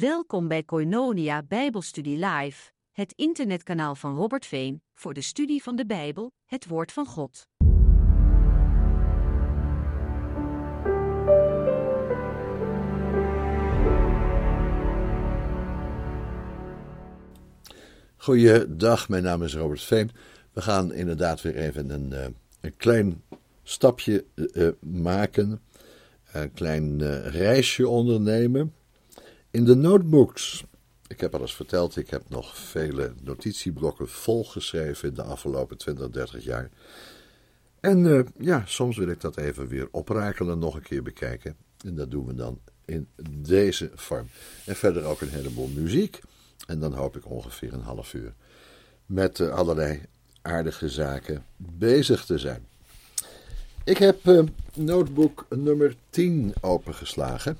Welkom bij Koinonia Bijbelstudie Live, het internetkanaal van Robert Veen voor de studie van de Bijbel, het Woord van God. Goeiedag, mijn naam is Robert Veen. We gaan inderdaad weer even een, eh, een klein stapje uh, maken, een klein reisje ondernemen in de notebooks. Ik heb al eens verteld, ik heb nog vele notitieblokken volgeschreven in de afgelopen 20, 30 jaar. En ja, soms wil ik dat even weer oprakelen, nog een keer bekijken. En dat doen we dan in deze vorm. En verder ook een heleboel muziek. En dan hoop ik ongeveer een half uur met uh, allerlei aardige zaken bezig te zijn. Ik heb uh, notebook nummer 10 opengeslagen.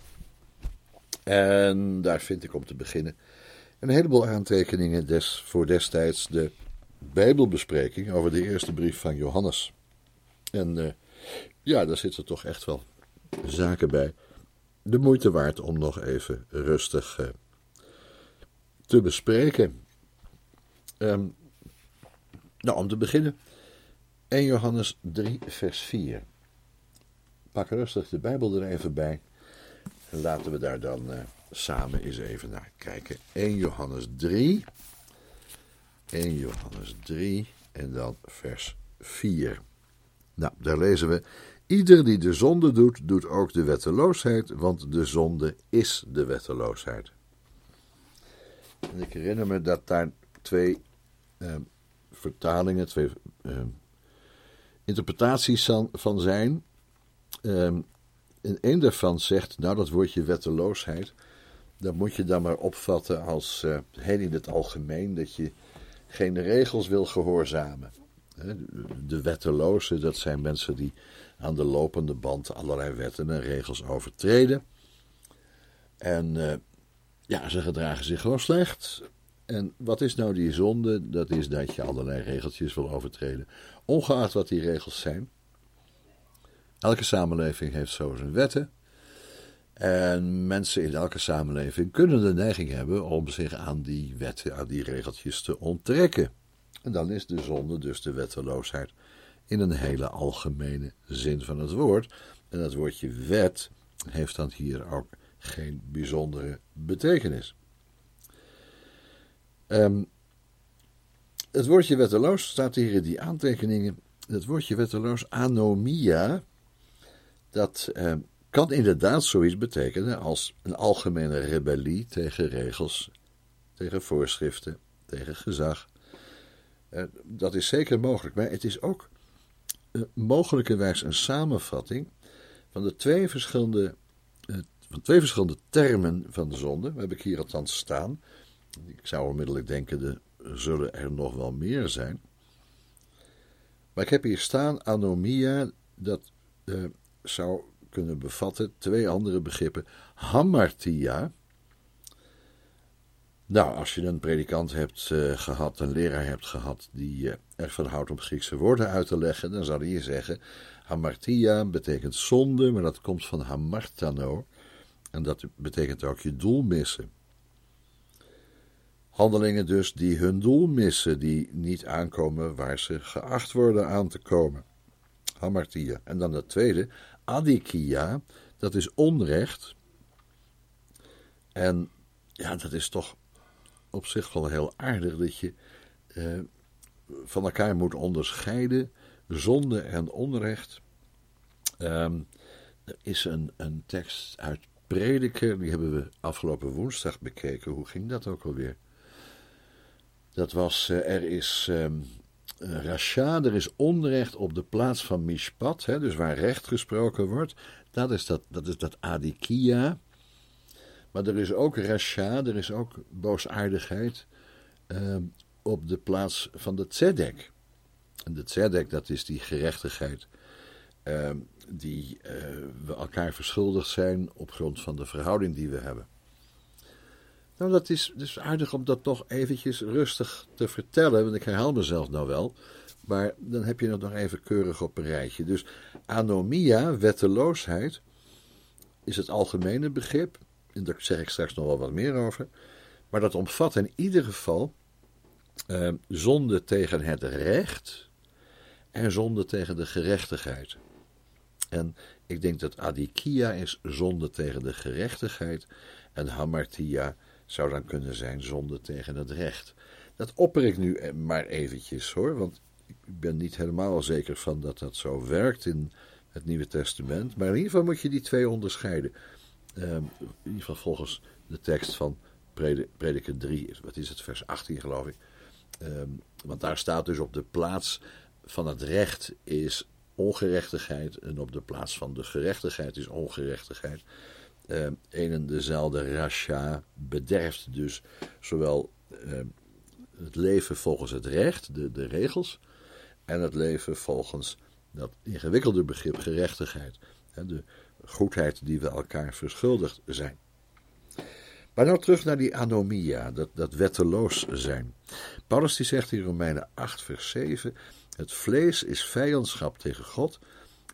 En daar vind ik om te beginnen een heleboel aantekeningen voor destijds de Bijbelbespreking over de eerste brief van Johannes. En uh, ja, daar zitten toch echt wel zaken bij. De moeite waard om nog even rustig uh, te bespreken. Um, nou, om te beginnen, 1 Johannes 3, vers 4. Pak rustig de Bijbel er even bij. En laten we daar dan uh, samen eens even naar kijken. 1 Johannes 3. 1 Johannes 3 en dan vers 4. Nou, daar lezen we. Ieder die de zonde doet, doet ook de wetteloosheid, want de zonde is de wetteloosheid. En ik herinner me dat daar twee uh, vertalingen, twee uh, interpretaties van, van zijn. Um, en een daarvan zegt, nou dat woordje wetteloosheid, dat moet je dan maar opvatten als uh, heel in het algemeen, dat je geen regels wil gehoorzamen. De wettelozen, dat zijn mensen die aan de lopende band allerlei wetten en regels overtreden. En uh, ja, ze gedragen zich gewoon slecht. En wat is nou die zonde? Dat is dat je allerlei regeltjes wil overtreden. Ongeacht wat die regels zijn. Elke samenleving heeft zo zijn wetten. En mensen in elke samenleving kunnen de neiging hebben om zich aan die wetten, aan die regeltjes te onttrekken. En dan is de zonde dus de wetteloosheid in een hele algemene zin van het woord. En dat woordje wet heeft dan hier ook geen bijzondere betekenis. Um, het woordje wetteloos staat hier in die aantekeningen. Het woordje wetteloos, anomia, dat um, kan inderdaad zoiets betekenen als een algemene rebellie tegen regels, tegen voorschriften, tegen gezag. Uh, dat is zeker mogelijk, maar het is ook uh, mogelijkerwijs een samenvatting van de twee verschillende uh, van twee verschillende termen van de zonde. heb ik hier althans staan. Ik zou onmiddellijk denken, er zullen er nog wel meer zijn. Maar ik heb hier staan anomia, dat uh, zou kunnen bevatten twee andere begrippen. Hamartia. Nou, als je een predikant hebt uh, gehad, een leraar hebt gehad die uh, erg van houdt om Griekse woorden uit te leggen, dan zou hij zeggen: Hamartia betekent zonde, maar dat komt van hamartano. En dat betekent ook je doel missen. Handelingen dus die hun doel missen, die niet aankomen waar ze geacht worden aan te komen. Hamartia. En dan het tweede, adikia, dat is onrecht. En ja, dat is toch op zich wel heel aardig dat je eh, van elkaar moet onderscheiden zonde en onrecht. Um, er is een, een tekst uit Prediker, die hebben we afgelopen woensdag bekeken. Hoe ging dat ook alweer? Dat was, uh, er is um, rasha, er is onrecht op de plaats van mishpat, hè, dus waar recht gesproken wordt. Dat is dat, dat, is dat adikia. Maar er is ook rasha, er is ook boosaardigheid uh, op de plaats van de tzedek. En de tzedek, dat is die gerechtigheid uh, die uh, we elkaar verschuldigd zijn op grond van de verhouding die we hebben. Nou, dat is dus aardig om dat toch eventjes rustig te vertellen, want ik herhaal mezelf nou wel, maar dan heb je het nog even keurig op een rijtje. Dus anomia, wetteloosheid, is het algemene begrip. En daar zeg ik straks nog wel wat meer over. Maar dat omvat in ieder geval uh, zonde tegen het recht en zonde tegen de gerechtigheid. En ik denk dat adikia is zonde tegen de gerechtigheid en hamartia zou dan kunnen zijn zonde tegen het recht. Dat opper ik nu maar eventjes hoor, want ik ben niet helemaal zeker van dat dat zo werkt in het Nieuwe Testament. Maar in ieder geval moet je die twee onderscheiden. Ehm, in ieder geval volgens de tekst van Prediker 3, wat is het, vers 18 geloof ik. Ehm, want daar staat dus op de plaats van het recht is ongerechtigheid en op de plaats van de gerechtigheid is ongerechtigheid. Uh, een en dezelfde rasha bederft dus zowel het leven volgens het recht, de, de regels, en het leven volgens dat ingewikkelde begrip gerechtigheid. De goedheid die we elkaar verschuldigd zijn. Maar nou terug naar die anomia, dat, dat wetteloos zijn. Paulus die zegt in Romeinen 8, vers 7: Het vlees is vijandschap tegen God,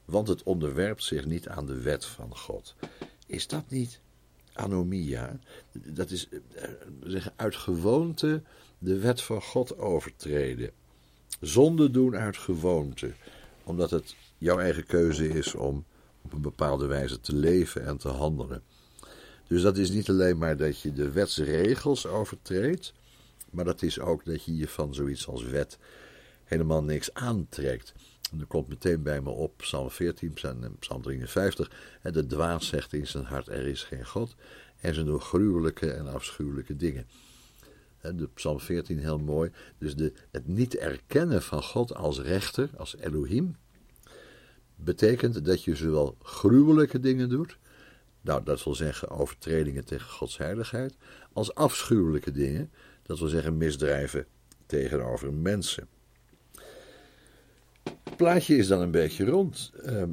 want het onderwerpt zich niet aan de wet van God. Is dat niet anomia? Dat is eh, zeggen, uit gewoonte de wet van God overtreden. Zonde doen uit gewoonte, omdat het jouw eigen keuze is om op een bepaalde wijze te leven en te handelen. Dus dat is niet alleen maar dat je de wetsregels overtreedt, maar dat is ook dat je je van zoiets als wet helemaal niks aantrekt. En er komt meteen bij me op Psalm 14, Psalm 53. En de dwaas zegt in zijn hart: Er is geen God. En ze doen gruwelijke en afschuwelijke dingen. De Psalm 14 heel mooi. Dus de, het niet erkennen van God als rechter, als Elohim, betekent dat je zowel gruwelijke dingen doet, nou dat wil zeggen overtredingen tegen Gods heiligheid, als afschuwelijke dingen, dat wil zeggen misdrijven tegenover mensen. Het plaatje is dan een beetje rond. Ehm,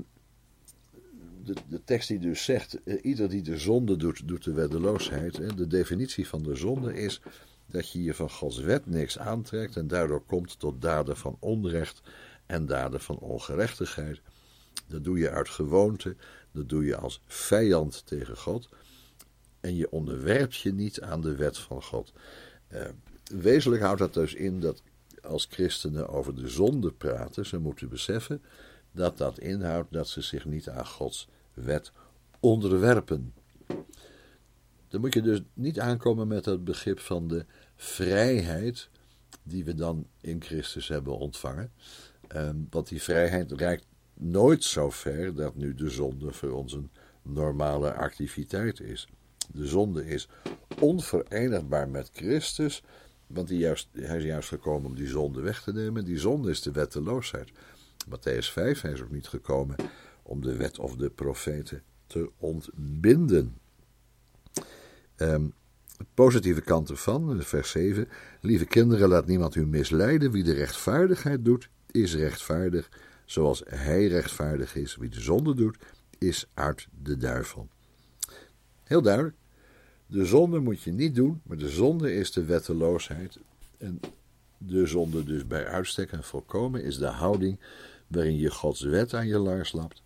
de, de tekst die dus zegt, eh, ieder die de zonde doet, doet de weddeloosheid. De definitie van de zonde is dat je je van Gods wet niks aantrekt en daardoor komt tot daden van onrecht en daden van ongerechtigheid. Dat doe je uit gewoonte, dat doe je als vijand tegen God en je onderwerpt je niet aan de wet van God. Uh, wezenlijk houdt dat dus in dat als christenen over de zonde praten, ze moeten beseffen dat dat inhoudt dat ze zich niet aan Gods wet onderwerpen. Dan moet je dus niet aankomen met het begrip van de vrijheid die we dan in Christus hebben ontvangen. Ehm, want die vrijheid reikt nooit zo ver dat nu de zonde voor ons een normale activiteit is. De zonde is onverenigbaar met Christus, want hij, juist, hij is juist gekomen om die zonde weg te nemen. Die zonde is de wetteloosheid. Matthäus 5, hij is ook niet gekomen om de wet of de profeten te ontbinden. Um, positieve kant ervan, vers 7. Lieve kinderen, laat niemand u misleiden. Wie de rechtvaardigheid doet, is rechtvaardig, zoals hij rechtvaardig is. Wie de zonde doet, is uit de duivel. Heel duidelijk. De zonde moet je niet doen, maar de zonde is de wetteloosheid. En de zonde dus bij uitstek en volkomen is de houding waarin je Gods wet aan je laars lapt.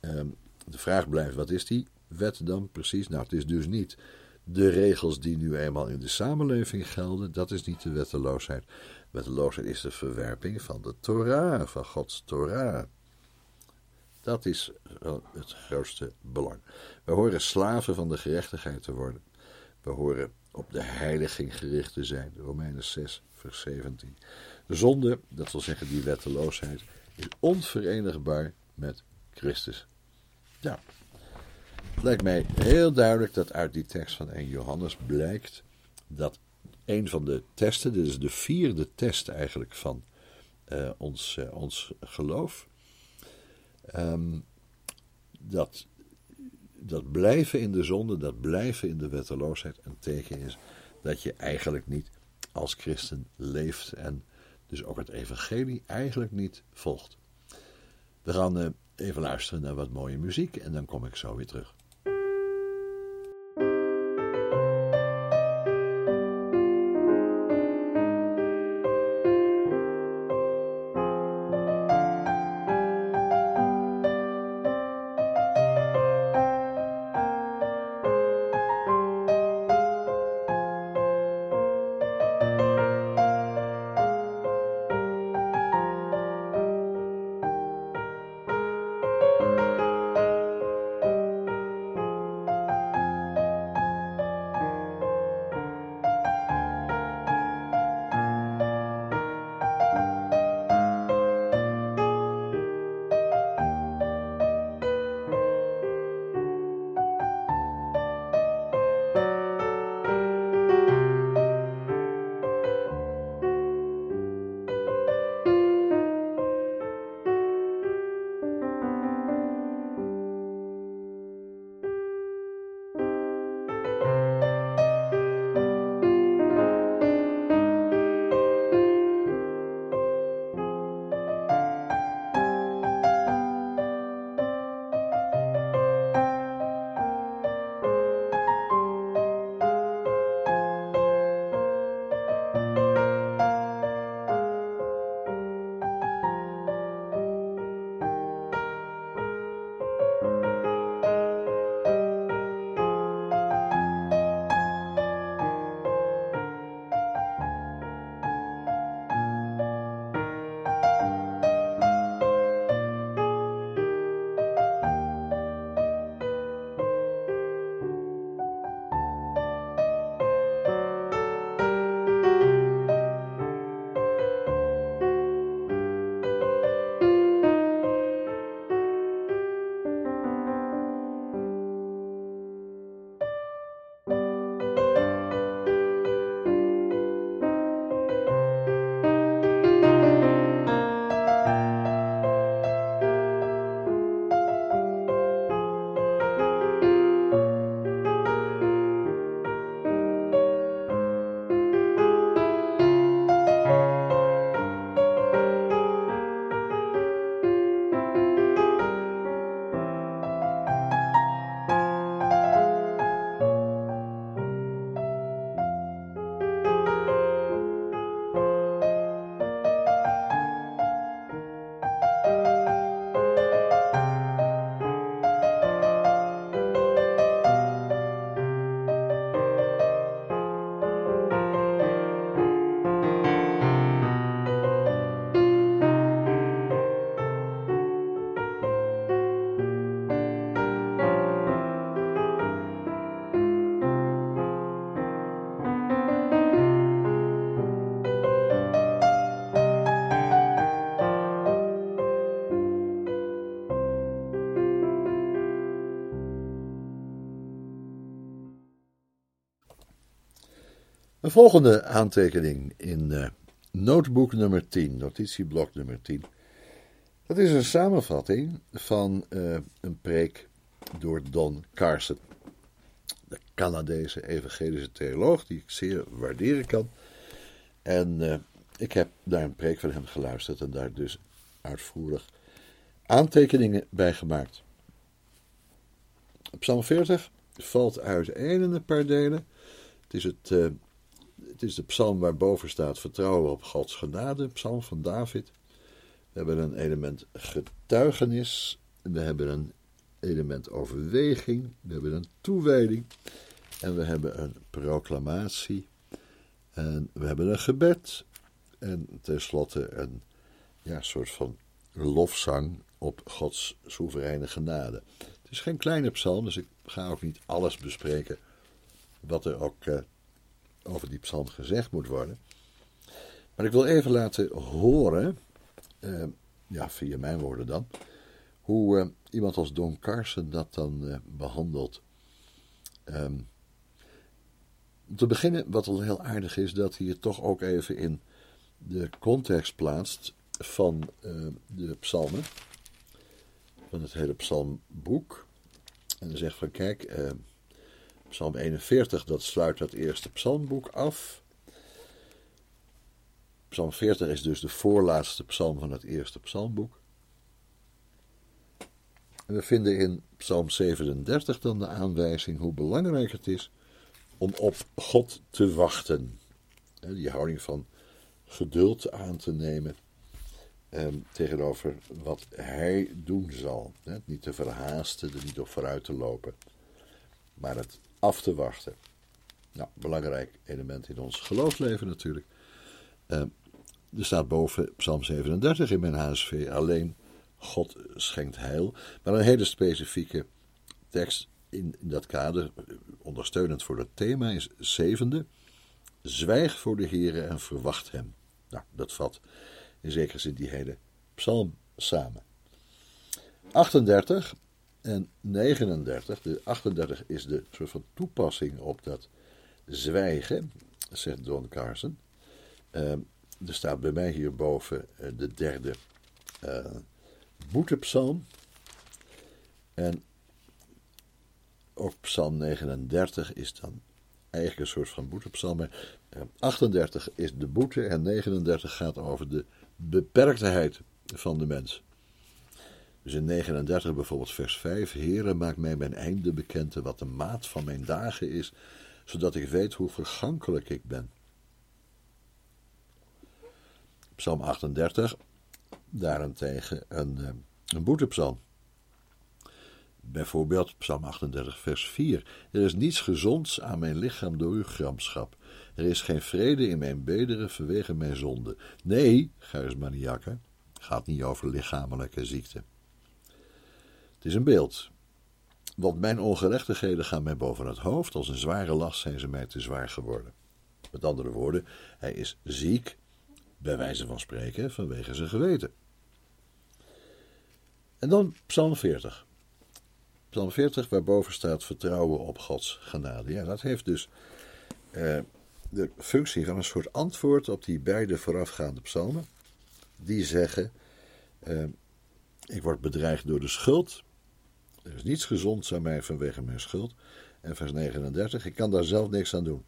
Ehm, de vraag blijft, wat is die wet dan precies? Nou, het is dus niet de regels die nu eenmaal in de samenleving gelden, dat is niet de wetteloosheid. Wetteloosheid is de verwerping van de Torah, van Gods Torah. Dat is het grootste belang. We horen slaven van de gerechtigheid te worden. We horen op de heiliging gericht te zijn. Romeinen 6, vers 17. De zonde, dat wil zeggen die wetteloosheid, is onverenigbaar met Christus. Ja, het lijkt mij heel duidelijk dat uit die tekst van 1 Johannes blijkt dat een van de testen, dit is de vierde test eigenlijk van uh, ons, uh, ons geloof, um, dat, dat blijven in de zonde, dat blijven in de wetteloosheid een teken is dat je eigenlijk niet als christen leeft en dus ook het evangelie eigenlijk niet volgt. We gaan uh, even luisteren naar wat mooie muziek en dan kom ik zo weer terug. Volgende aantekening in uh, notebook nummer 10, notitieblok nummer 10. Dat is een samenvatting van uh, een preek door Don Carson. De Canadese evangelische theoloog, die ik zeer waarderen kan. En uh, ik heb naar een preek van hem geluisterd en daar dus uitvoerig aantekeningen bij gemaakt. Psalm 40 valt uiteen in een paar delen. Het is, het, het is de psalm waarboven staat vertrouwen op Gods genade, psalm van David. We hebben een element getuigenis, we hebben een element overweging, we hebben een toewijding. En we hebben een proclamatie. En we hebben een gebed. En tenslotte een ja, soort van lofzang op Gods soevereine genade. Het is geen kleine psalm, dus ik ga ook niet alles bespreken wat er ook uh, over die psalm gezegd moet worden. Maar ik wil even laten horen, uh, ja, via mijn woorden dan, hoe uh, iemand als Don Carson dat dan behandelt. Um, om te beginnen, wat al heel aardig is, dat hij het toch ook even in de context plaatst van de psalmen van het hele psalmboek. En dan zegt van kijk, eh, psalm 41 dat sluit dat eerste psalmboek af. Psalm 40 is dus de voorlaatste psalm van het eerste psalmboek. En we vinden in psalm 37 dan de aanwijzing hoe belangrijk het is om op God te wachten. Die houding van geduld aan te nemen eh, tegenover wat hij doen zal. Niet te verhaasten, er niet op vooruit te lopen, maar het af te wachten. Nou, belangrijk element in ons geloofsleven natuurlijk. Uh, er staat boven Psalm 37 in mijn HSV alleen God schenkt heil. Maar een hele specifieke tekst in, in dat kader, ondersteunend voor dat thema, is zevende. Zwijg voor de Heere en verwacht hem. Nou, dat vat in zekere zin die hele psalm samen. 38 en 39, de 38 is de soort van toepassing op dat zwijgen, zegt Don Carson. Uh, er staat bij mij hierboven uh, de derde uh, boetepsalm. En ook psalm 39 is dan eigenlijk een soort van boetepsalm. Maar 38 is de boete en 39 gaat over de beperktheid van de mens. Dus in 39 bijvoorbeeld vers 5. Heere, maak mij mijn einde bekend wat de maat van mijn dagen is, zodat ik weet hoe vergankelijk ik ben. Psalm 38, daarentegen een, eh, een boetepsalm. Bijvoorbeeld Psalm 38, vers 4. Er is niets gezonds aan mijn lichaam door uw gramschap. Er is geen vrede in mijn bederen vanwege mijn zonde. Nee, charismaniakken, gaat niet over lichamelijke ziekte. Is een beeld. Want mijn ongerechtigheden gaan mij boven het hoofd, als een zware last zijn ze mij te zwaar geworden. Met andere woorden, hij is ziek, bij wijze van spreken, vanwege zijn geweten. En dan Psalm 40. Psalm 40, waarboven staat vertrouwen op Gods genade. Ja, dat heeft dus eh, de functie van een soort antwoord op die beide voorafgaande psalmen. Die zeggen: uh, Ik word bedreigd door de schuld. Er is niets gezonds aan mij vanwege mijn schuld. En vers 39: Ik kan daar zelf niks aan doen.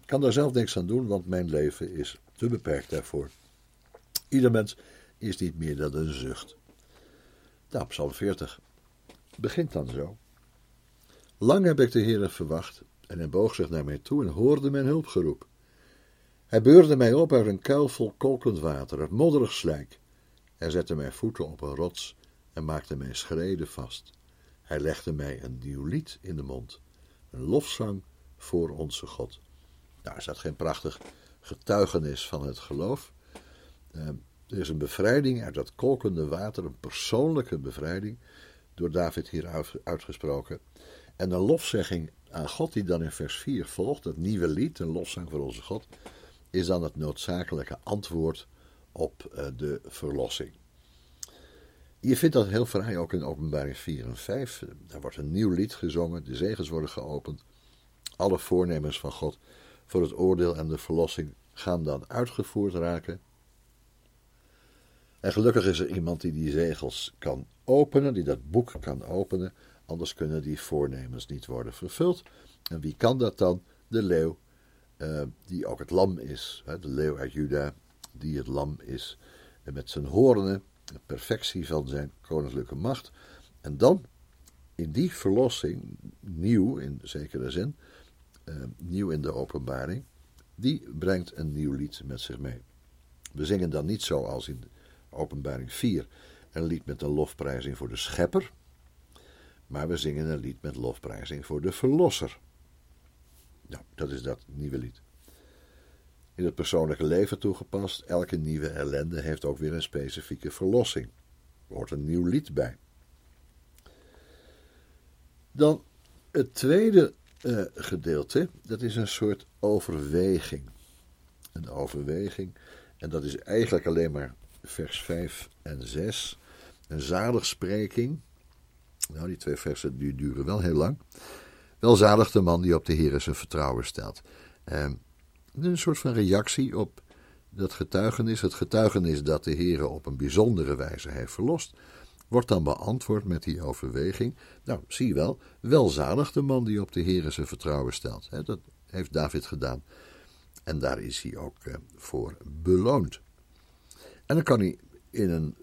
ik kan daar zelf niks aan doen, want mijn leven is te beperkt daarvoor. Ieder mens is niet meer dan een zucht. Nou, Psalm 40 begint dan zo. Lang heb ik de Heer verwacht en hij boog zich naar mij toe en hoorde mijn hulpgeroep. Hij beurde mij op uit een kuil vol kolkend water, het modderig slijk. Hij zette mijn voeten op een rots en maakte mijn schreden vast. Hij legde mij een nieuw lied in de mond, een lofzang voor onze God. Nou, is dat geen prachtig getuigenis van het geloof? Uh, er is een bevrijding uit dat kolkende water, een persoonlijke bevrijding, door David hier uitgesproken. En een lofzegging aan God, die dan in vers 4 volgt, het nieuwe lied, een lofzang voor onze God, is dan het noodzakelijke antwoord op uh, de verlossing. Je vindt dat heel fraai ook in openbaring 4 en 5. Daar wordt een nieuw lied gezongen, de zegels worden geopend. Alle voornemens van God voor het oordeel en de verlossing gaan dan uitgevoerd raken. En gelukkig is er iemand die die zegels kan openen, die dat boek kan openen, anders kunnen die voornemens niet worden vervuld. En wie kan dat dan? De leeuw, uh, die ook het lam is. Hè? De leeuw uit Juda, die het lam is. En met zijn hoornen, de perfectie van zijn koninklijke macht. En dan, in die verlossing, nieuw in zekere zin, uh, nieuw in de openbaring, die brengt een nieuw lied met zich mee. We zingen dan niet zoals in openbaring 4 een lied met een lofprijzing voor de schepper, maar we zingen een lied met lofprijzing voor de verlosser. Nou, dat is dat nieuwe lied. In het persoonlijke leven toegepast, elke nieuwe ellende heeft ook weer een specifieke verlossing. Er hoort een nieuw lied bij. Dan het tweede uh, gedeelte, dat is een soort overweging. Een overweging, en dat is eigenlijk alleen maar vers 5 en 6. Een zaligspreking. Nou, die twee versen die duren wel heel lang. Welzalig de man die op de Heer zijn vertrouwen stelt. Uh, een soort van reactie op dat getuigenis. Het getuigenis dat de Heer op een bijzondere wijze heeft verlost wordt dan beantwoord met die overweging. Nou, zie wel, welzalig de man die op de Heer zijn vertrouwen stelt. dat heeft David gedaan. En daar is hij ook eh, voor beloond. En dan kan hij in een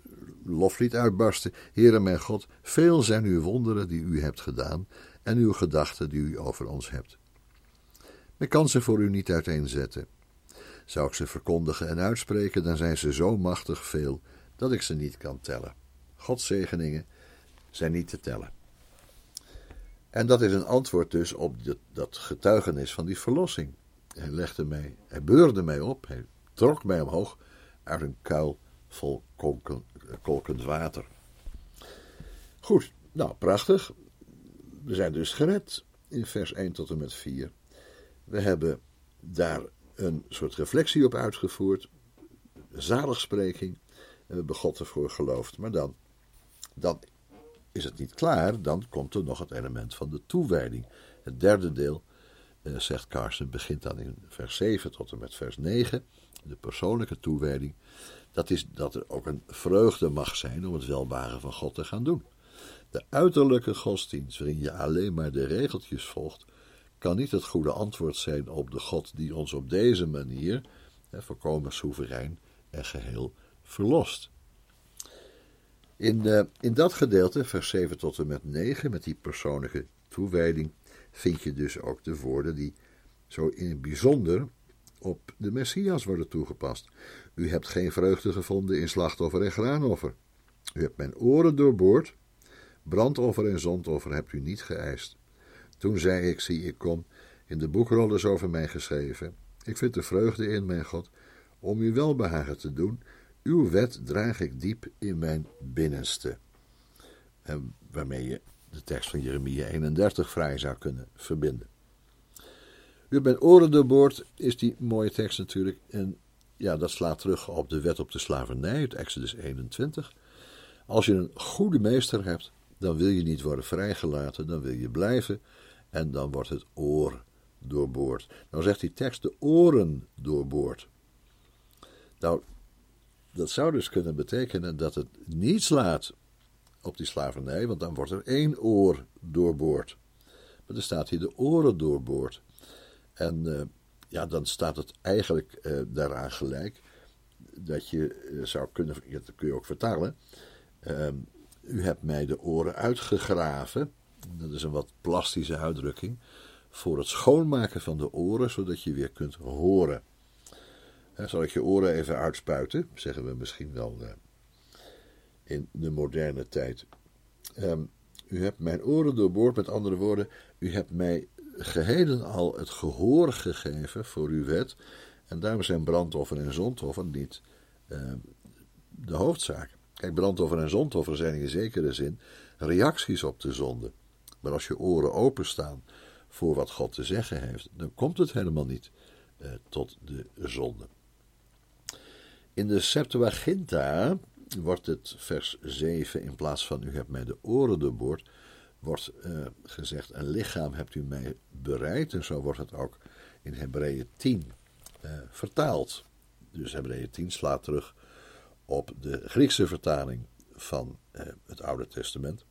loflied uitbarsten. Heere mijn God, veel zijn uw wonderen die u hebt gedaan en uw gedachten die u over ons hebt. Men kan ze voor u niet uiteenzetten. Zou ik ze verkondigen en uitspreken, dan zijn ze zo machtig veel dat ik ze niet kan tellen. Gods zegeningen zijn niet te tellen. En dat is een antwoord dus op dat getuigenis van die verlossing. Hij legde mij, hij beurde mij op, hij trok mij omhoog uit een kuil vol kolkend water. Goed, nou prachtig. We zijn dus gered in vers 1 tot en met 4. We hebben daar een soort reflectie op uitgevoerd, zaligspreking, we hebben God ervoor geloofd. Maar dan dan is het niet klaar, dan komt er nog het element van de toewijding. Het derde deel, eh, zegt Carson, begint dan in vers 7 tot en met vers 9, de persoonlijke toewijding. Dat is dat er ook een vreugde mag zijn om het welbaren van God te gaan doen. De uiterlijke godsdienst, waarin je alleen maar de regeltjes volgt, kan niet het goede antwoord zijn op de God die ons op deze manier, eh, volkomen soeverein en geheel, verlost. In, uh, in dat gedeelte, vers 7 tot en met 9, met die persoonlijke toewijding, vind je dus ook de woorden die zo in het bijzonder op de Messias worden toegepast. U hebt geen vreugde gevonden in slachtoffer en graanoffer. U hebt mijn oren doorboord. Brandoffer en zondoffer hebt u niet geëist. Toen zei ik, zie ik kom, in de boekrol is over mij geschreven. Ik vind de vreugde in, mijn God, om u welbehagen te doen uw wet draag ik diep in mijn binnenste. En waarmee je de tekst van Jeremia 31 vrij zou kunnen verbinden. U bent oren doorboord, is die mooie tekst natuurlijk. En ja, dat slaat terug op de wet op de slavernij, het Exodus 21. Als je een goede meester hebt, dan wil je niet worden vrijgelaten, dan wil je blijven. En dan wordt het oor doorboord. Nou zegt die tekst de oren doorboord. Nou, dat zou dus kunnen betekenen dat het niet slaat op die slavernij, want dan wordt er één oor doorboord. Maar er staat hier de oren doorboord. En eh, ja, dan staat het eigenlijk uh, daaraan gelijk dat je eh, zou kunnen, dat kun je ook vertalen. Ehm, u hebt mij de oren uitgegraven. Dat is een wat plastische uitdrukking. Voor het schoonmaken van de oren, zodat je weer kunt horen. Zal ik je oren even uitspuiten, zeggen we misschien wel uh, in de moderne tijd. Um, u hebt mijn oren doorboord, met andere woorden, u hebt mij geheel al het gehoor gegeven voor uw wet. En daarom zijn brandoffer en zondoffer niet uh, de hoofdzaak. Kijk, brandoffer en zondoffer zijn in zekere zin reacties op de zonde. Maar als je oren openstaan voor wat God te zeggen heeft, dan komt het helemaal niet uh, tot de zonde. In de Septuaginta wordt het vers 7 in plaats van u hebt mij de oren doorboord, wordt uh, gezegd een lichaam hebt u mij bereid. En zo wordt het ook in Hebreeën 10 uh, vertaald. Dus Hebreeën 10 slaat terug op de Griekse vertaling van het Oude Testament.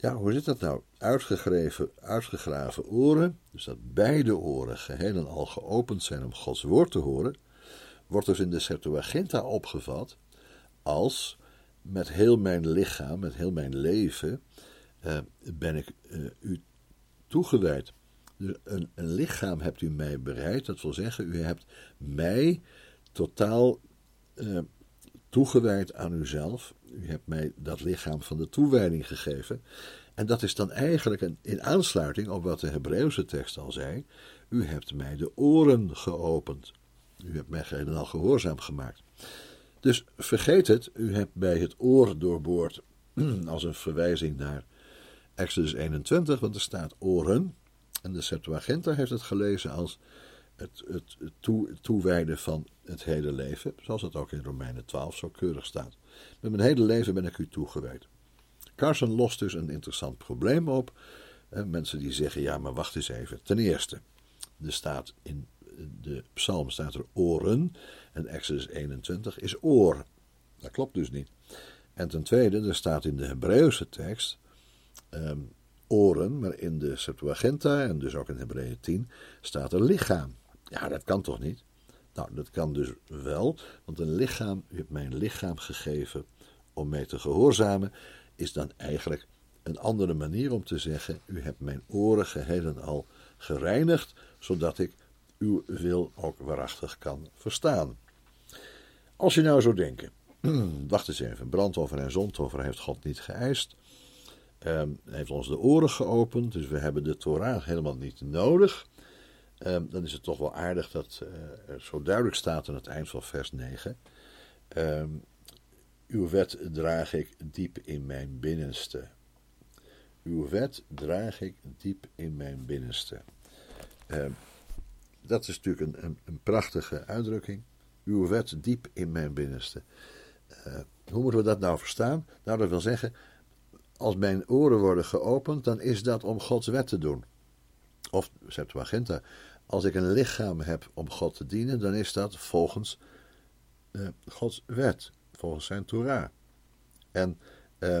Ja, hoe zit dat nou? Uitgegraven, uitgegraven oren, dus dat beide oren geheel en al geopend zijn om Gods woord te horen, wordt dus in de Septuaginta opgevat als met heel mijn lichaam, met heel mijn leven, uh, ben ik uh, u toegewijd. Dus een, een, lichaam hebt u mij bereid, dat wil zeggen, u hebt mij totaal uh, toegewijd aan uzelf. U hebt mij dat lichaam van de toewijding gegeven. En dat is dan eigenlijk een, in aansluiting op wat de Hebreeuwse tekst al zei. U hebt mij de oren geopend. U hebt mij geheel al gehoorzaam gemaakt. Dus vergeet het, u hebt bij het oor doorboord als een verwijzing naar Exodus 21, want er staat oren. En de Septuaginta heeft het gelezen als het, het, toe, toewijden van het hele leven, zoals het ook in Romeinen 12 zo keurig staat. Met mijn hele leven ben ik u toegewijd. Carson lost dus een interessant probleem op. Mensen die zeggen, ja, maar wacht eens even. Ten eerste, er staat in de psalm staat er oren en Exodus 21 is oor. Dat klopt dus niet. En ten tweede, er staat in de Hebreeuwse tekst um, oren, maar in de Septuaginta en dus ook in Hebreeën 10 staat er lichaam. Ja, dat kan toch niet? Nou, dat kan dus wel, want een lichaam, u hebt mij een lichaam gegeven om mee te gehoorzamen, is dan eigenlijk een andere manier om te zeggen: U hebt mijn oren geheel en al gereinigd, zodat ik uw wil ook waarachtig kan verstaan. Als je nou zou denken: Wacht eens even, brandoffer en zondoffer heeft God niet geëist. Um, hij heeft ons de oren geopend, dus we hebben de Torah helemaal niet nodig. Um, dan is het toch wel aardig dat uh, er zo duidelijk staat aan het eind van vers 9. Um, uw wet draag ik diep in mijn binnenste. Uw wet draag ik diep in mijn binnenste. Uh, dat is natuurlijk een, een, een, prachtige uitdrukking. Uw wet diep in mijn binnenste. Hoe moeten we dat nou verstaan? Nou, dat wil zeggen, als mijn oren worden geopend, dan is dat om Gods wet te doen. Of Septuaginta, als ik een lichaam heb om God te dienen, dan is dat volgens uh, Gods wet volgens zijn Torah. En eh,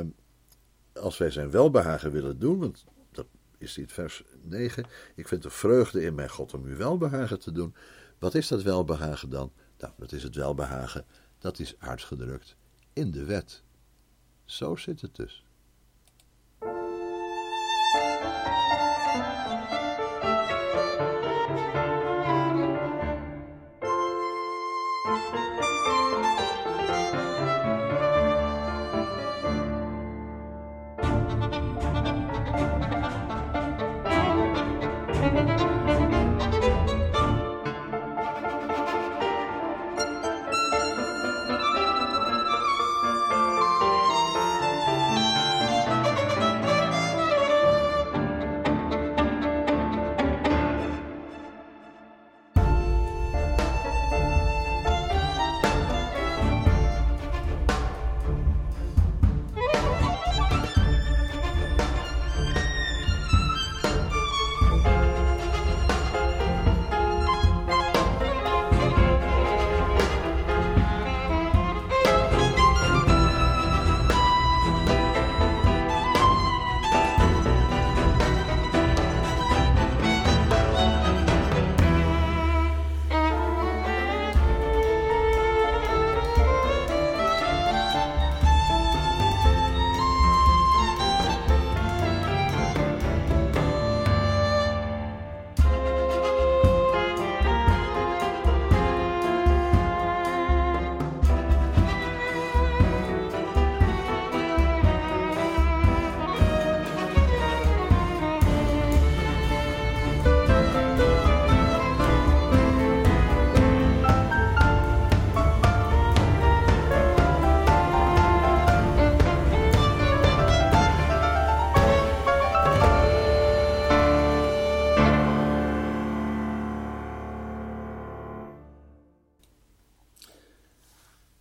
als wij zijn welbehagen willen doen, want dat is in vers 9, ik vind de vreugde in mijn God om uw welbehagen te doen. Wat is dat welbehagen dan? Nou, dat is het welbehagen, dat is uitgedrukt in de wet. Zo zit het dus.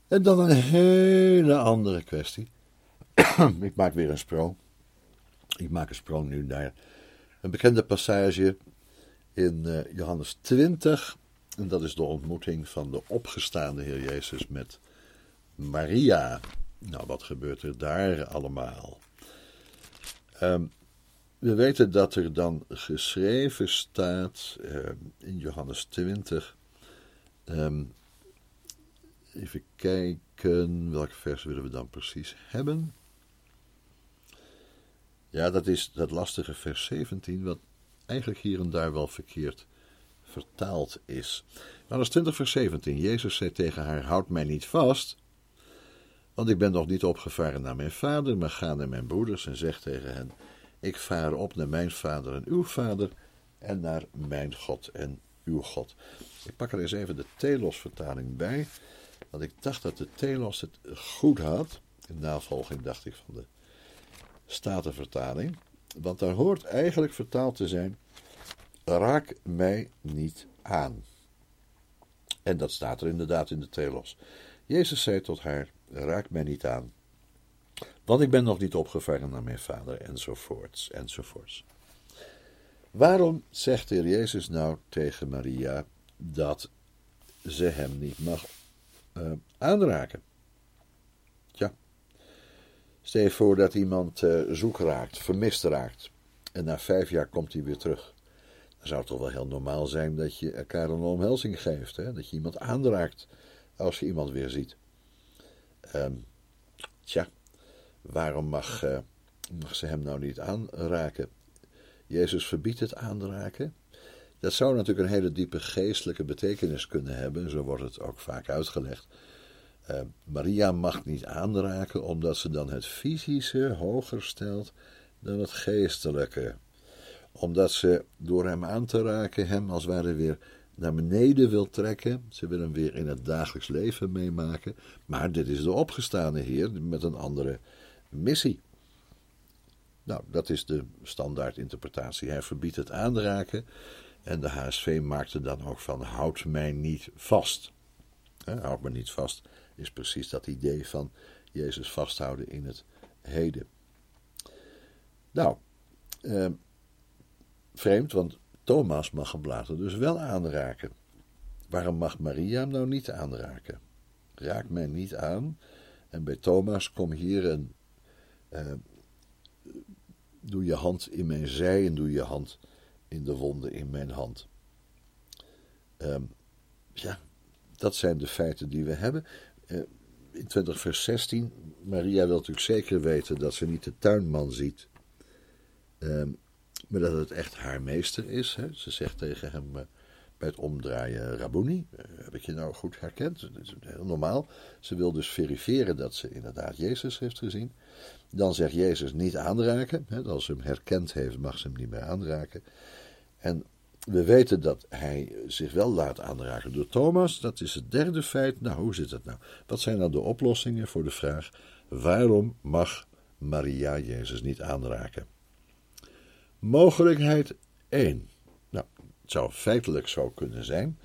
En dan een hele andere kwestie. ik maak weer een sprong. Ik maak een sprong nu naar Een bekende passage in uh, Johannes 20. En dat is de ontmoeting van de opgestaande Heer Jezus met Maria. Nou, wat gebeurt er daar allemaal? Um, we weten dat er dan geschreven staat uh, in Johannes 20. Um, even kijken, welk vers willen we dan precies hebben? Ja, dat is dat lastige vers 17, wat eigenlijk hier en daar wel verkeerd vertaald is. Johannes 20, vers 17. Jezus zei tegen haar: Houd mij niet vast, want ik ben nog niet opgevaren naar mijn vader, maar ga naar mijn broeders en zeg tegen hen: Ik vaar op naar mijn vader en uw vader, en naar mijn God en uw God. Ik pak er eens even de Telos-vertaling bij, want ik dacht dat de Telos het goed had. In navolging dacht ik van de Statenvertaling. Want daar hoort eigenlijk vertaald te zijn: raak mij niet aan. En dat staat er inderdaad in de Telos. Jezus zei tot haar: raak mij niet aan. Want ik ben nog niet opgevaren naar mijn vader, enzovoorts, enzovoorts. Waarom zegt de Jezus nou tegen Maria dat ze hem niet mag uh, aanraken? Stel je voor dat iemand uh, zoek raakt, vermist raakt. En na vijf jaar komt hij weer terug. Dan zou het toch wel heel normaal zijn dat je elkaar een omhelzing geeft. Hè? Dat je iemand aanraakt als je iemand weer ziet. Um, tja, waarom mag, uh, mag ze hem nou niet aanraken? Jezus verbiedt het aanraken. Dat zou natuurlijk een hele diepe geestelijke betekenis kunnen hebben. Zo wordt het ook vaak uitgelegd. Uh, Maria mag niet aanraken, omdat ze dan het fysische hoger stelt dan het geestelijke. Omdat ze door hem aan te raken, hem als het ware weer naar beneden wil trekken. Ze wil hem weer in het dagelijks leven meemaken. Maar dit is de opgestane Heer met een andere missie. Nou, dat is de standaard interpretatie. Hij verbiedt het aanraken. En de HSV maakte dan ook van: houd mij niet vast. houd me niet vast is precies dat idee van Jezus vasthouden in het heden. Nou, eh, vreemd, want Thomas mag hem dus wel aanraken. Waarom mag Maria hem nou niet aanraken? Raak mij niet aan. En bij Thomas kom hier en eh, doe je hand in mijn zij en doe je hand in de wonde in mijn hand. Uh, ja, dat zijn de feiten die we hebben. Eh, in 20 vers 16, Maria wil natuurlijk zeker weten dat ze niet de tuinman ziet, ehm, maar dat het echt haar meester is. Hè. Ze zegt tegen hem uh, bij het omdraaien, Rabuni, uh, heb ik je nou goed herkend? Dat is heel normaal. Ze wil dus verifiëren dat ze inderdaad Jezus heeft gezien. Dan zegt Jezus niet aanraken. Hè. Als ze hem herkend heeft, mag ze hem niet meer aanraken. En we weten dat hij zich wel laat aanraken door Thomas. Dat is het derde feit. Nou, hoe zit het nou? Wat zijn nou de oplossingen voor de vraag: waarom mag Maria Jezus niet aanraken? Mogelijkheid 1. Nou, het zou feitelijk zo kunnen zijn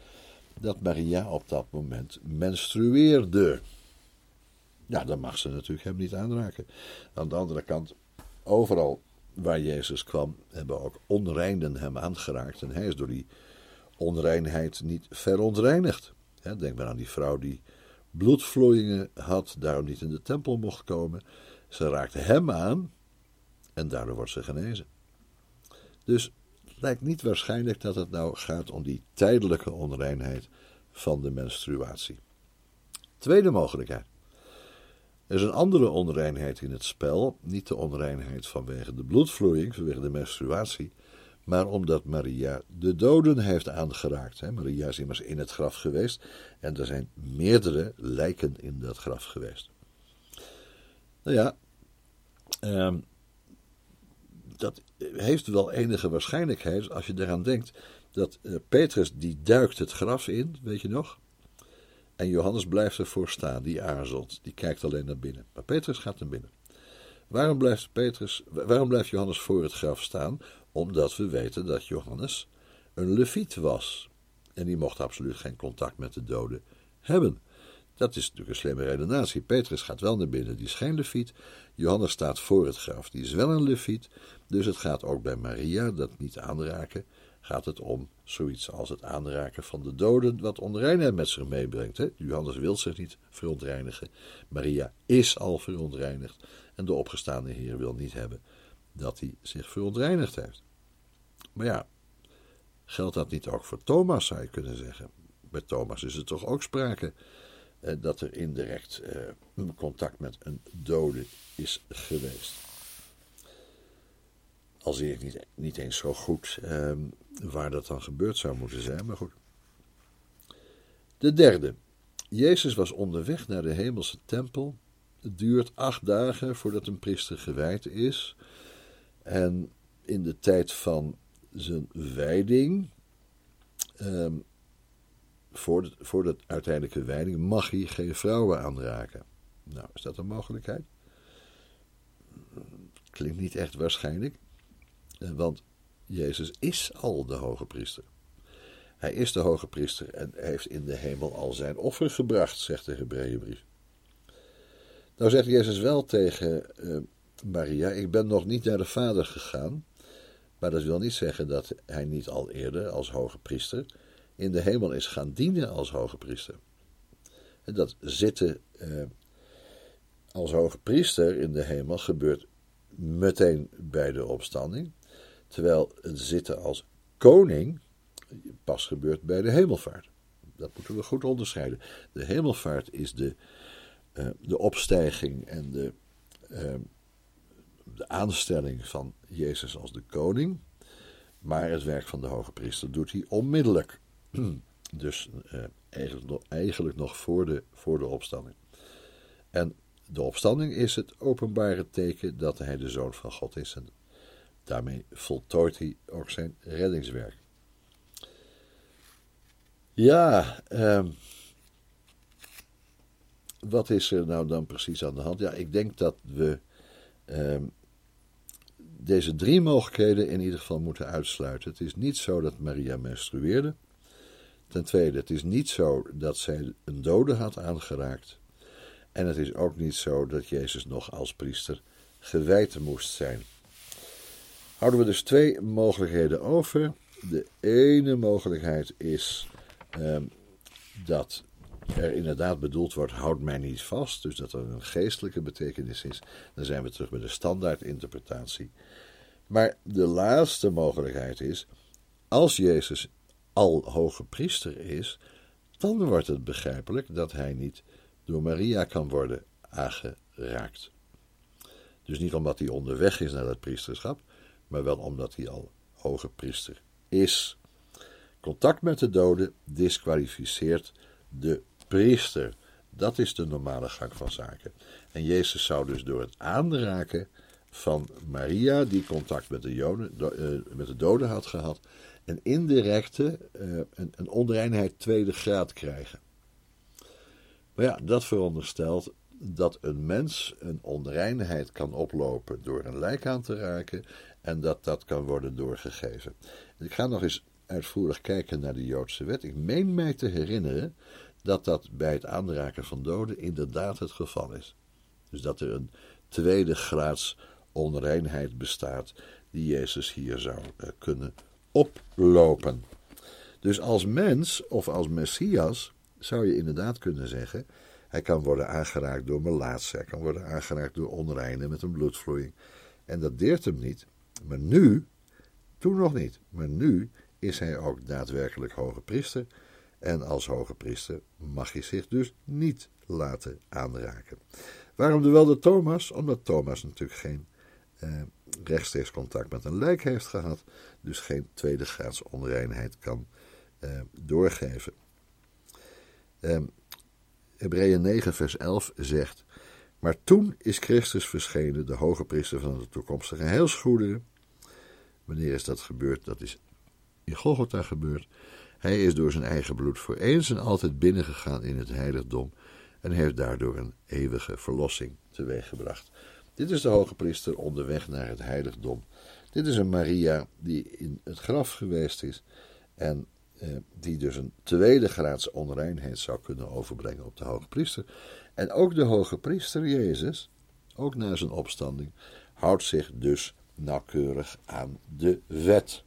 dat Maria op dat moment menstrueerde. Ja, dan mag ze natuurlijk hem niet aanraken. Aan de andere kant, overal waar Jezus kwam, hebben ook onreinen hem aangeraakt. En hij is door die onreinheid niet verontreinigd. Denk maar aan die vrouw die bloedvloeien had, daarom niet in de tempel mocht komen. Ze raakte hem aan en daardoor wordt ze genezen. Dus het lijkt niet waarschijnlijk dat het nou gaat om die tijdelijke onreinheid van de menstruatie. Tweede mogelijkheid. Er is een andere onreinheid in het spel, niet de onreinheid vanwege de bloedvloeiing, vanwege de menstruatie, maar omdat Maria de doden heeft aangeraakt. Maria is immers in het graf geweest en er zijn meerdere lijken in dat graf geweest. Nou ja, ehm, dat heeft wel enige waarschijnlijkheid als je eraan denkt dat uh, Petrus die duikt het graf in, weet je nog? En Johannes blijft ervoor staan, die aarzelt, die kijkt alleen naar binnen. Maar Petrus gaat naar binnen. Waarom blijft, Petrus, waarom blijft Johannes voor het graf staan? Omdat we weten dat Johannes een leviet was. En die mocht absoluut geen contact met de doden hebben. Dat is natuurlijk een slimme redenatie. Petrus gaat wel naar binnen, die is geen leviet. Johannes staat voor het graf, die is wel een leviet. Dus het gaat ook bij Maria, dat niet aanraken, gaat het om zoiets als het aanraken van de doden, wat onreinheid met zich meebrengt. Hè? Johannes wil zich niet verontreinigen. Maria is al verontreinigd. En de opgestaande Heer wil niet hebben dat hij zich verontreinigd heeft. Maar ja, geldt dat niet ook voor Thomas, zou je kunnen zeggen? Bij Thomas is er toch ook sprake dat er indirect eh, contact met een dode is geweest. Al zie ik niet, niet eens zo goed eh, waar dat dan gebeurd zou moeten zijn, maar goed. De derde. Jezus was onderweg naar de hemelse tempel. Het duurt acht dagen voordat een priester gewijd is. En in de tijd van zijn wijding, um, voor, de, voor de uiteindelijke wijding, mag hij geen vrouwen aanraken. Nou, is dat een mogelijkheid? Klinkt niet echt waarschijnlijk, eh, want Jezus is al de hoge priester. Hij is de hoge priester en heeft in de hemel al zijn offer gebracht, zegt de Hebreeënbrief. Nou zegt Jezus wel tegen uh, Maria: Ik ben nog niet naar de Vader gegaan. Maar dat wil niet zeggen dat hij niet al eerder als hoge priester in de hemel is gaan dienen als hoge priester. En dat zitten eh, als hoge priester in de hemel gebeurt meteen bij de opstanding, terwijl het zitten als koning pas gebeurt bij de hemelvaart. Dat moeten we goed onderscheiden. De hemelvaart is de, uh, de opstijging en de, uh, de aanstelling van Jezus als de koning. Maar het werk van de hoge priester doet hij onmiddellijk. Dus uh, eigenlijk, nog, nog voor de, voor de opstanding. En de opstanding is het openbare teken dat hij de zoon van God is. En daarmee voltooit hij ook zijn reddingswerk. Ja, uh, wat is er nou dan precies aan de hand? Ja, ik denk dat we uh, deze drie mogelijkheden in ieder geval moeten uitsluiten. Het is niet zo dat Maria menstrueerde. Ten tweede, het is niet zo dat zij een dode had aangeraakt. En het is ook niet zo dat Jezus nog als priester gewijd moest zijn. Houden we dus twee mogelijkheden over. De ene mogelijkheid is uh, dat er inderdaad bedoeld wordt: houd mij niet vast. Dus dat er een geestelijke betekenis is. Dan zijn we terug bij de standaardinterpretatie. Maar de laatste mogelijkheid is: als Jezus al hoge priester is, dan wordt het begrijpelijk dat hij niet door Maria kan worden aangeraakt. Dus niet omdat hij onderweg is naar het priesterschap, maar wel omdat hij al hoge priester is. Contact met de doden disqualificeert de priester. Dat is de normale gang van zaken. En Jezus zou dus door het aanraken van Maria, die contact met de, uh, met de doden had gehad, een indirecte, uh, een, een onreinheid tweede graad krijgen. Maar ja, dat veronderstelt dat een mens een onreinheid kan oplopen door een lijk aan te raken en dat dat kan worden doorgegeven. Ik ga nog eens uitvoerig kijken naar de Joodse wet. Ik meen mij te herinneren dat dat bij het aanraken van doden inderdaad het geval is. Dus dat er een tweede graads onreinheid bestaat die Jezus hier zou uh, kunnen oplopen. Dus als mens of als Messias zou je inderdaad kunnen zeggen: hij kan worden aangeraakt door melaatse, hij kan worden aangeraakt door onreinen met een bloedvloeiing. En dat deert hem niet. Maar nu, toen nog niet, maar nu is hij ook daadwerkelijk hoge priester. En als hoge priester mag je zich dus niet laten aanraken. Waarom de wel de Thomas? Omdat Thomas natuurlijk geen eh, rechtstreeks contact met een lijk heeft gehad, dus geen tweede graads onreinheid kan eh, doorgeven. Eh, Hebreeën 9, vers 11 zegt: Maar toen is Christus verschenen, de hoge priester van de toekomstige heilsgoederen. Wanneer is dat gebeurd? Dat is in Golgotha gebeurd. Hij is door zijn eigen bloed voor eens en altijd binnengegaan in het heiligdom en heeft daardoor een eeuwige verlossing teweeggebracht. Dit is de hoge priester onderweg naar het heiligdom. Dit is een Maria die in het graf geweest is en eh, die dus een tweede graads onreinheid zou kunnen overbrengen op de hoge priester. En ook de hoge priester Jezus, ook na zijn opstanding, houdt zich dus nauwkeurig aan de wet.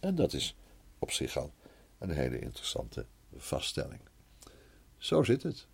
En dat is op zich al een hele interessante vaststelling. Zo zit het.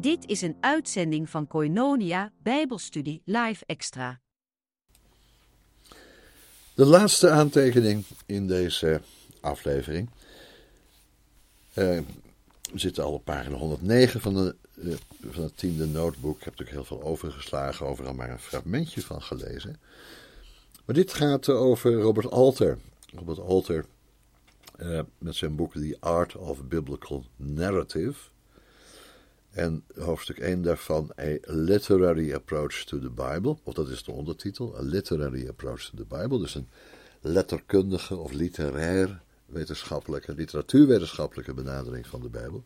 Dit is een uitzending van Koinonia Bijbelstudie Live Extra. De laatste aantekening in deze aflevering. Uh, we zitten al op pagina 109 van, de, uh, van het tiende notebook. Ik heb natuurlijk heel veel overgeslagen, overal maar een fragmentje van gelezen. Maar dit gaat over Robert Alter. Robert Alter uh, met zijn boek The Art of Biblical Narrative. En hoofdstuk 1 daarvan, A Literary Approach to the Bible, of dat is de ondertitel, A Literary Approach to the Bible, dus een letterkundige of literair wetenschappelijke, literatuurwetenschappelijke benadering van de Bijbel.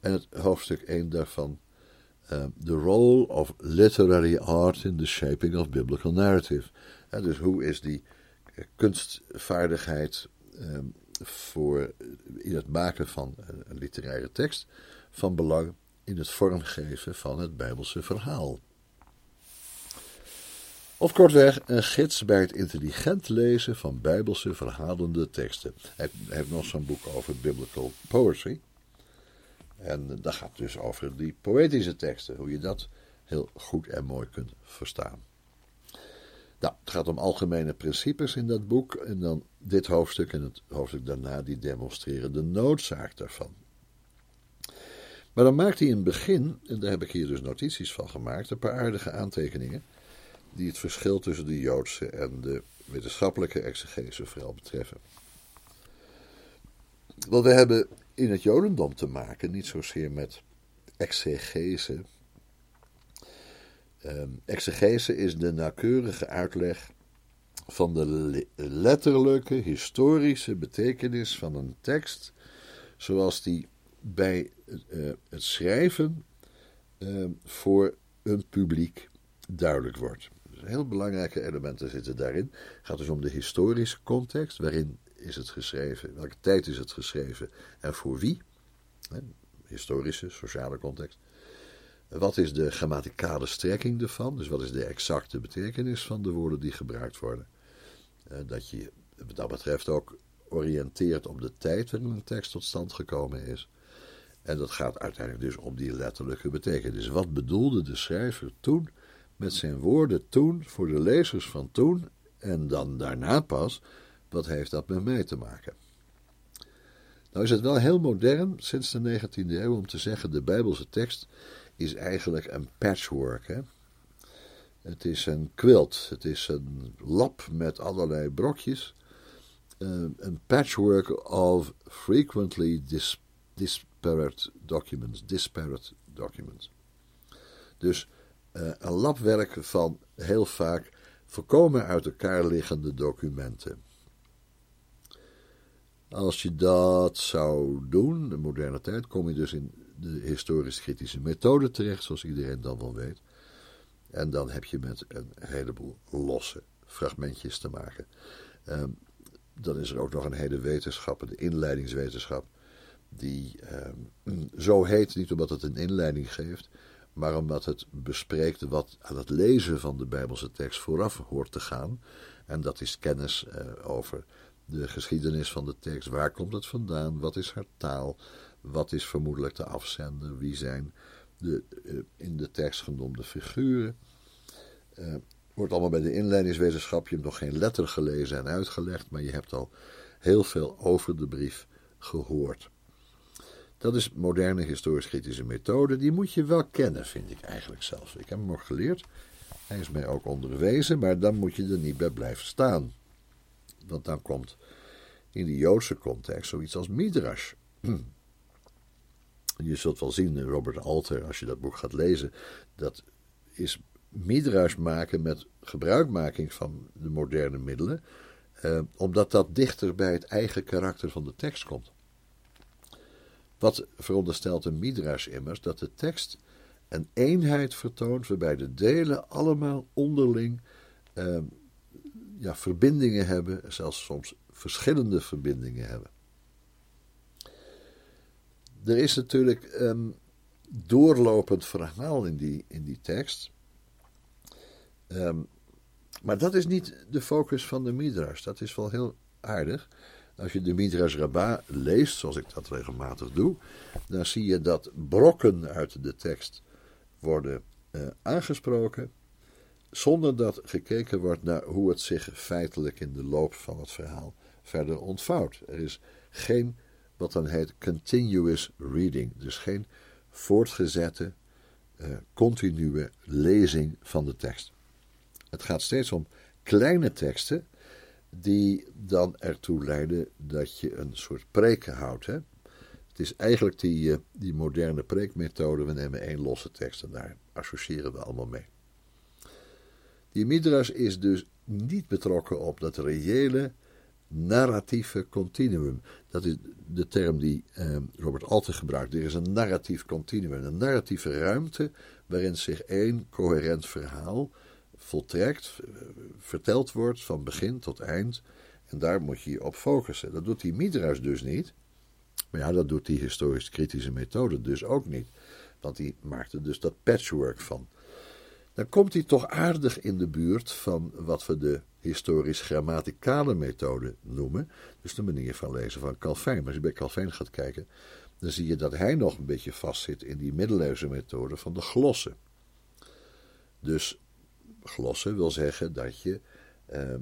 En het hoofdstuk 1 daarvan, uh, The Role of Literary Art in the Shaping of Biblical Narrative. Dus hoe is die kunstvaardigheid um, voor in het maken van een literaire tekst van belang in het vormgeven van het Bijbelse verhaal. Of kortweg, een gids bij het intelligent lezen van Bijbelse verhalende teksten. Hij heeft nog zo'n boek over biblical poetry. En dat gaat dus over die poëtische teksten, hoe je dat heel goed en mooi kunt verstaan. Nou, het gaat om algemene principes in dat boek. En dan dit hoofdstuk en het hoofdstuk daarna, die demonstreren de noodzaak daarvan. Maar dan maakt hij in het begin, en daar heb ik hier dus notities van gemaakt, een paar aardige aantekeningen. die het verschil tussen de Joodse en de wetenschappelijke exegese vooral betreffen. Want we hebben in het Jodendom te maken niet zozeer met exegese. Um, exegese is de nauwkeurige uitleg van de letterlijke, historische betekenis van een tekst, zoals die bij het schrijven uh, voor een publiek duidelijk wordt. Dus heel belangrijke elementen zitten daarin. Het gaat dus om de historische context, waarin is het geschreven, welke tijd is het geschreven en voor wie. Historische, sociale context. Wat is de grammaticale strekking ervan? Dus wat is de exacte betekenis van de woorden die gebruikt worden? Dat je wat dat betreft ook oriënteert op de tijd waarin een tekst tot stand gekomen is. En dat gaat uiteindelijk dus om die letterlijke betekenis. Wat bedoelde de schrijver toen met zijn woorden toen voor de lezers van toen En dan daarna pas, wat heeft dat met mij te maken? Nou is het wel heel modern sinds de 19e eeuw om te zeggen: de Bijbelse tekst is eigenlijk een patchwork. Hè? Het is een quilt, het is een lap met allerlei brokjes. Uh, een patchwork of frequently dis disparate documents. Disparate documents. Dus uh, een labwerk van heel vaak volkomen uit elkaar liggende documenten. Als je dat zou doen, de moderne tijd, kom je dus in de historisch-kritische methode terecht, zoals iedereen dan wel weet. En dan heb je met een heleboel losse fragmentjes te maken. Um, dan is er ook nog een hele wetenschap, de inleidingswetenschap, die um, zo heet, niet omdat het een inleiding geeft, maar omdat het bespreekt wat aan het lezen van de Bijbelse tekst vooraf hoort te gaan. En dat is kennis uh, over de geschiedenis van de tekst. Waar komt het vandaan? Wat is haar taal? Wat is vermoedelijk de afzender? Wie zijn de uh, in de tekst genoemde figuren? Uh, wordt allemaal bij de inleidingswetenschap. Je hebt nog geen letter gelezen en uitgelegd, maar je hebt al heel veel over de brief gehoord. Dat is moderne historisch-kritische methode. Die moet je wel kennen, vind ik eigenlijk zelf. Ik heb hem nog geleerd. Hij is mij ook onderwezen, maar dan moet je er niet bij blijven staan. Want dan komt in de Joodse context zoiets als Midrash. Je zult wel zien, Robert Alter, als je dat boek gaat lezen, dat is Midrash maken met gebruikmaking van de moderne middelen, eh, omdat dat dichter bij het eigen karakter van de tekst komt. Wat veronderstelt een midrash immers? Dat de tekst een eenheid vertoont waarbij de delen allemaal onderling uh, ja, verbindingen hebben, zelfs soms verschillende verbindingen hebben. Er is natuurlijk een doorlopend verhaal in die, in die tekst. Um, maar dat is niet de focus van de Midrash. Dat is wel heel aardig. Als je de Midrash Rabbah leest, zoals ik dat regelmatig doe, dan zie je dat brokken uit de tekst worden uh, aangesproken, zonder dat gekeken wordt naar hoe het zich feitelijk in de loop van het verhaal verder ontvouwt. Er is geen, wat dan heet, continuous reading, dus geen voortgezette, uh, continue lezing van de tekst. Het gaat steeds om kleine teksten die dan ertoe leiden dat je een soort preken houdt. Hè? Het is eigenlijk die, eh, die moderne preekmethode. We nemen één losse tekst en daar associëren we allemaal mee. Die Midrash is dus niet betrokken op dat reële narratieve continuum. Dat is de term die eh, Robert Alter gebruikt. Er is een narratief continuum, een narratieve ruimte waarin zich één coherent verhaal voltrekt, verteld wordt van begin tot eind. En daar moet je je op focussen. Dat doet die Midrash dus niet. Maar ja, dat doet die historisch-kritische methode dus ook niet. Want die maakt er dus dat patchwork van. Dan komt hij toch aardig in de buurt van wat we de historisch-grammaticale methode noemen. Dus de manier van lezen van Calvijn. Maar als je bij Calvijn gaat kijken, dan zie je dat hij nog een beetje vastzit in die middeleeuwse methode van de glossen. Dus glossen wil zeggen dat je uh,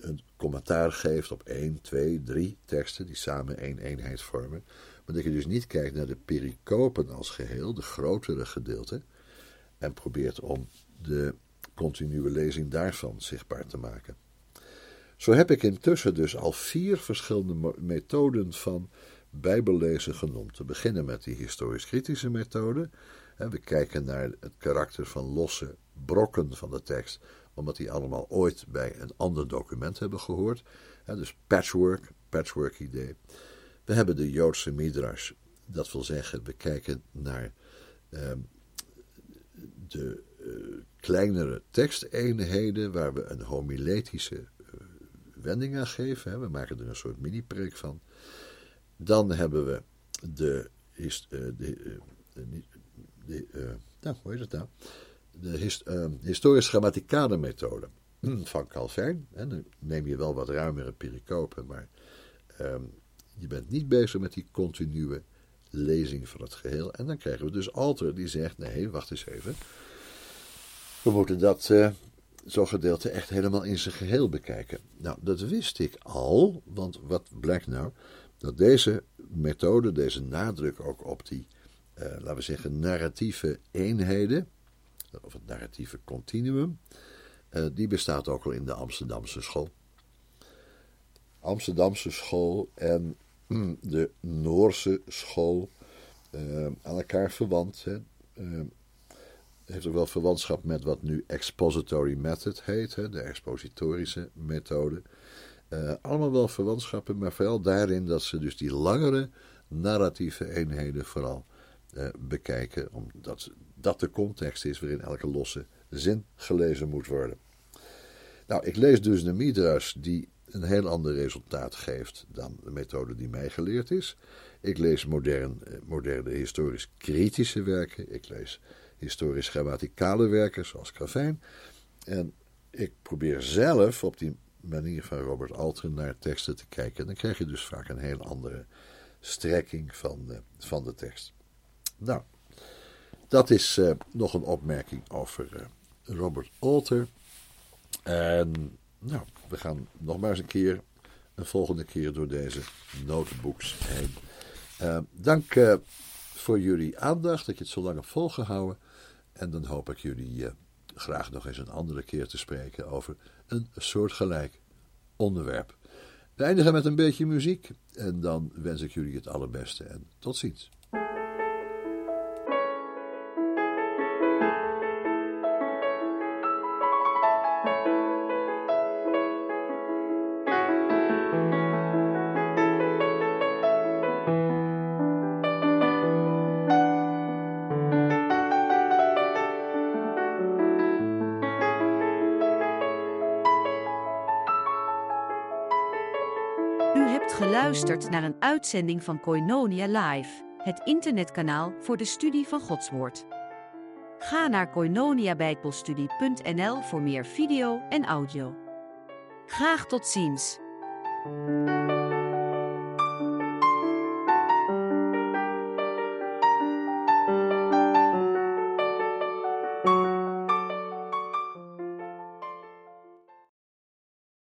een commentaar geeft op 1, 2, 3 teksten die samen één eenheid vormen. Maar dat je dus niet kijkt naar de pericopen als geheel, de grotere gedeelte, en probeert om de continue lezing daarvan zichtbaar te maken. Zo heb ik intussen dus al vier verschillende methoden van Bijbellezen genoemd. Te beginnen met die historisch-kritische methode. We kijken naar het karakter van losse brokken van de tekst, omdat die allemaal ooit bij een ander document hebben gehoord. dus patchwork, patchwork idee. We hebben de Joodse midrash, dat wil zeggen, we kijken naar uh, de uh, kleinere teksteenheden waar we een homiletische uh, wending aan geven. Hè. We maken er een soort mini-preek van. Dan hebben we de, is, uh, de, de, de nou, hoe heet het nou? De hist uh, historisch-grammaticale methode van Calvijn. En dan neem je wel wat ruimere pericopen, maar um, je bent niet bezig met die continue lezing van het geheel. En dan krijgen we dus Alter die zegt: nee, wacht eens even. We moeten dat uh, zo'n gedeelte echt helemaal in zijn geheel bekijken. Nou, dat wist ik al, want wat blijkt nou? Dat deze methode, deze nadruk ook op die, uh, laten we zeggen, narratieve eenheden, of het narratieve continuum, uh, die bestaat ook al in de Amsterdamse school. Amsterdamse school en mm, de Noorse school uh, aan elkaar verwant. Uh, heeft ook wel verwantschap met wat nu expository method heet, de expositorische methode. Allemaal wel verwantschappen, maar vooral daarin dat ze dus die langere narratieve eenheden vooral bekijken, omdat dat de context is waarin elke losse zin gelezen moet worden. Nou, ik lees dus de Midrash die een heel ander resultaat geeft dan de methode die mij geleerd is. Ik lees modern, eh, moderne historisch-kritische werken. Ik lees historisch-grammaticale werken, zoals Cravijn. En ik probeer zelf op die manier van Robert Alteren naar teksten te kijken. En dan krijg je dus vaak een heel andere strekking van de, van de tekst. Nou, dat is uh, nog een opmerking over uh, Robert Alter. En nou, we gaan nog maar eens een keer, een volgende keer door deze notebooks heen. Uh, dank voor jullie aandacht, dat je het zo lang hebt volgehouden. En dan hoop ik jullie graag nog eens een andere keer te spreken over een soortgelijk onderwerp. We eindigen met een beetje muziek en dan wens ik jullie het allerbeste en tot ziens. Naar een uitzending van Koinonia Live, het internetkanaal voor de studie van Gods Woord. Ga naar koinoniabijbelstudie.nl voor meer video en audio. Graag tot ziens.